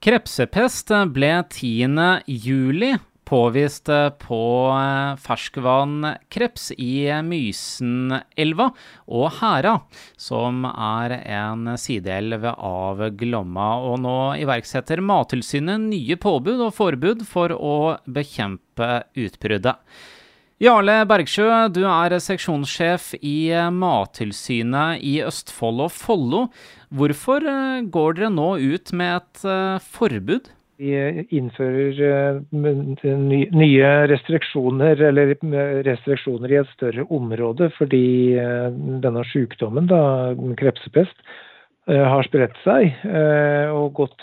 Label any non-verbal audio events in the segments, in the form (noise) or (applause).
Krepsepest ble 10. juli påvist på eh, ferskvannkreps i Mysenelva og Hæra, som er en sideelv av Glomma. Og nå iverksetter Mattilsynet nye påbud og forbud for å bekjempe utbruddet. Jarle Bergsjø, du er seksjonssjef i Mattilsynet i Østfold og Follo. Hvorfor eh, går dere nå ut med et eh, forbud? Vi innfører nye restriksjoner, eller restriksjoner i et større område, fordi eh, denne sykdommen, da, krepsepest, har spredt seg og gått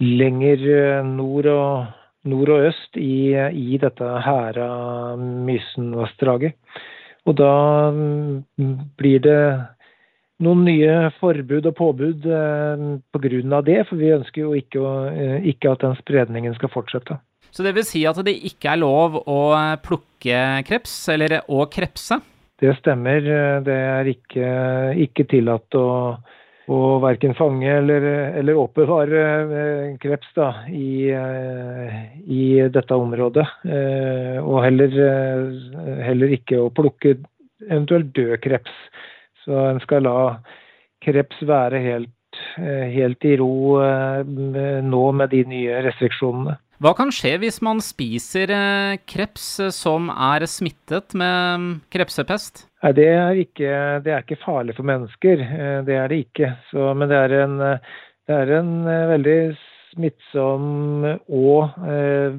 lenger nord og nord og øst i, i dette Hæra-Mysenvassdraget. Og da mm, blir det noen nye forbud og påbud eh, pga. det, for vi ønsker jo ikke, å, eh, ikke, at den spredningen skal fortsette. Så det vil si at det ikke er lov å plukke kreps, eller å krepse? Det stemmer. Det er ikke, ikke tillatt å og verken fange eller, eller oppbevare eh, kreps da, i, eh, i, dette området. Eh, og heller, heller, ikke å plukke eventuelt død kreps. Så en skal la kreps være helt, helt i ro nå med de nye restriksjonene. Hva kan skje hvis man spiser kreps som er smittet med krepsepest? Nei, det er, ikke, det er ikke farlig for mennesker. Eh, det er det ikke. Så, men det er, en, det er en eh, veldig smittsom og eh,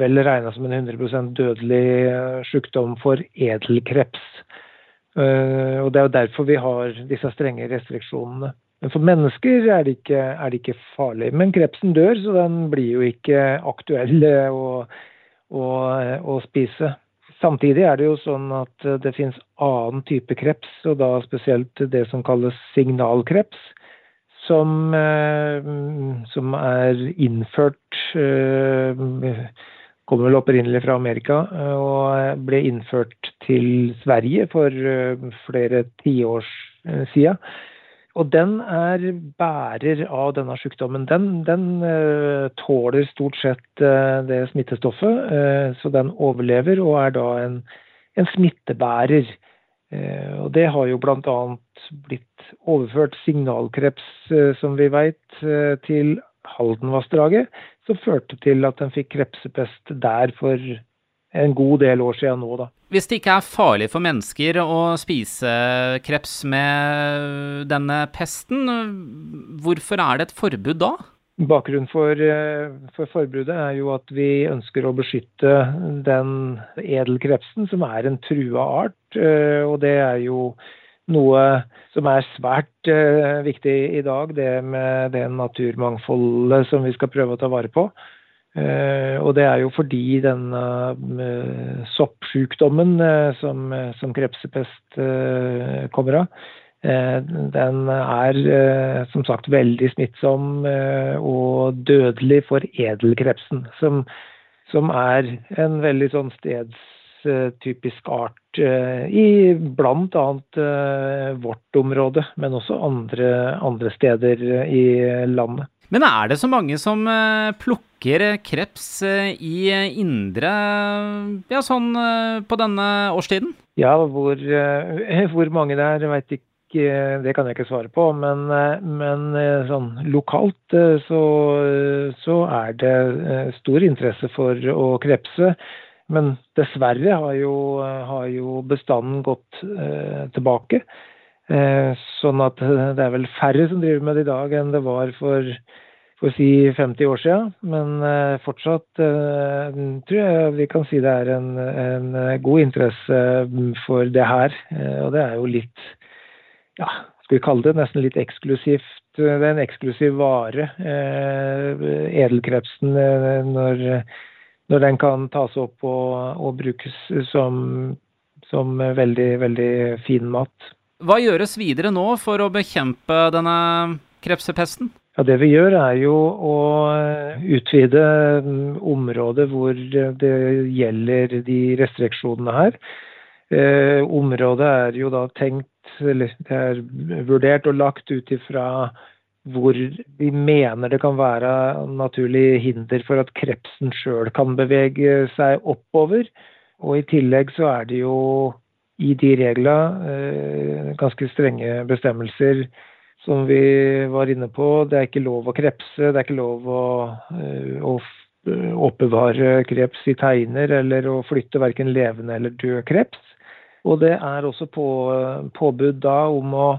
vel regna som en 100% dødelig eh, sykdom for edelkreps. Eh, og Det er jo derfor vi har disse strenge restriksjonene. Men for mennesker er det, ikke, er det ikke farlig. Men krepsen dør, så den blir jo ikke aktuell å, å, å spise. Samtidig er det jo sånn at eh, det finnes annen type kreps, og da spesielt det som kalles signalkreps, som, eh, som er innført eh, Kommer vel opprinnelig fra Amerika og ble innført til Sverige for flere tiår siden. Og den er bærer av denne sykdommen. Den, den uh, tåler stort sett uh, det smittestoffet, uh, så den overlever og er da en, en smittebærer. og det har jo bl.a. blitt overført signalkreps, som vi vet, til Haldenvassdraget, som førte til at en fikk krepsepest der for en god del år siden nå, da. Hvis det ikke er farlig for mennesker å spise kreps med denne pesten, hvorfor er det et forbud da? Bakgrunnen for, eh, for, forbudet er jo at vi ønsker å beskytte den edelkrepsen, som er en trua art. Eh, og det er jo noe som er svært eh, viktig i dag, det med det naturmangfoldet som vi skal prøve å ta vare på. Uh, og det er jo fordi denne uh, soppsykdommen uh, som, som, krepsepest kommer av, den er som sagt veldig smittsom og dødelig for edelkrepsen. Som, som er en veldig sånn stedstypisk art i bl.a. vårt område, men også andre, andre steder i landet. Men er det så mange som uh, plukker kreps uh, i indre ja, sånn på denne årstiden? Ja, hvor, (laughs) hvor mange det er, veit ikke. Det kan jeg ikke svare på. Men, men sånn lokalt så, så, er det stor interesse for å krepse. Men dessverre har jo, har jo bestanden gått tilbake. Eh, sånn at det er vel færre som driver med det i dag enn det var for, for å si 50 år siden. Men eh, fortsatt eh, tror jeg vi kan si det er en, en god interesse for det her. Og det er jo litt, ja, skal vi kalle det nesten litt eksklusivt. Det er en eksklusiv vare, edelkrepsen, når, når den kan tas opp og, og brukes som, som veldig, veldig fin mat. Hva gjøres videre nå for å bekjempe denne krepsepesten? Ja, Det vi gjør er jo å utvide mm, området hvor det gjelder de restriksjonene her. Eh, området er jo da tenkt, eller det er vurdert og lagt ut ifra hvor vi mener det kan være naturlig hinder for at krepsen sjøl kan bevege seg oppover. Og i tillegg så er det jo i de reglene eh, ganske strenge bestemmelser som vi var inne på. Det er ikke lov å krepse, det er ikke lov å, eh, å oppbevare kreps i teiner eller å flytte verken levende eller død kreps. Og det er også på, påbud da om å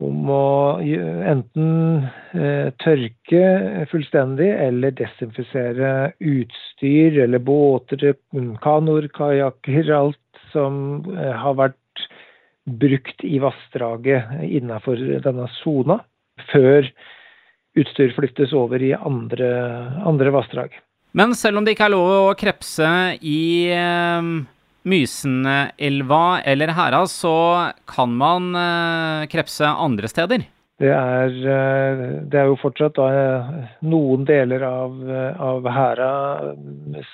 om å enten eh, tørke fullstendig eller desinfisere utstyr eller båter, kanoer, kajakker, alt som eh, har vært brukt i vassdraget innenfor denne sona, før utstyr flyttes over i andre, andre vassdrag. Men selv om det ikke er lov å krepse i eh Mysenelva eller Hæra, så kan man eh, krepse andre steder? Det er, eh, det er jo fortsatt da, noen deler av, av Hæra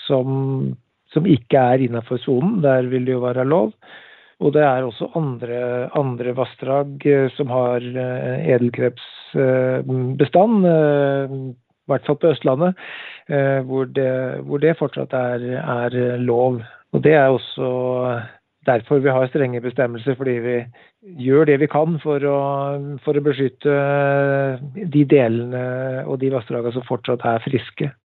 som, som, ikke er innenfor sonen. Der vil det jo være lov. Og det er også andre, andre vassdrag eh, som har edelkrepsbestand, i hvert fall på Østlandet, hvor det, hvor det fortsatt er, er lov. Og Det er også derfor vi har strenge bestemmelser, fordi vi gjør det vi kan for å, for å beskytte de delene og de vassdragene som fortsatt er friske.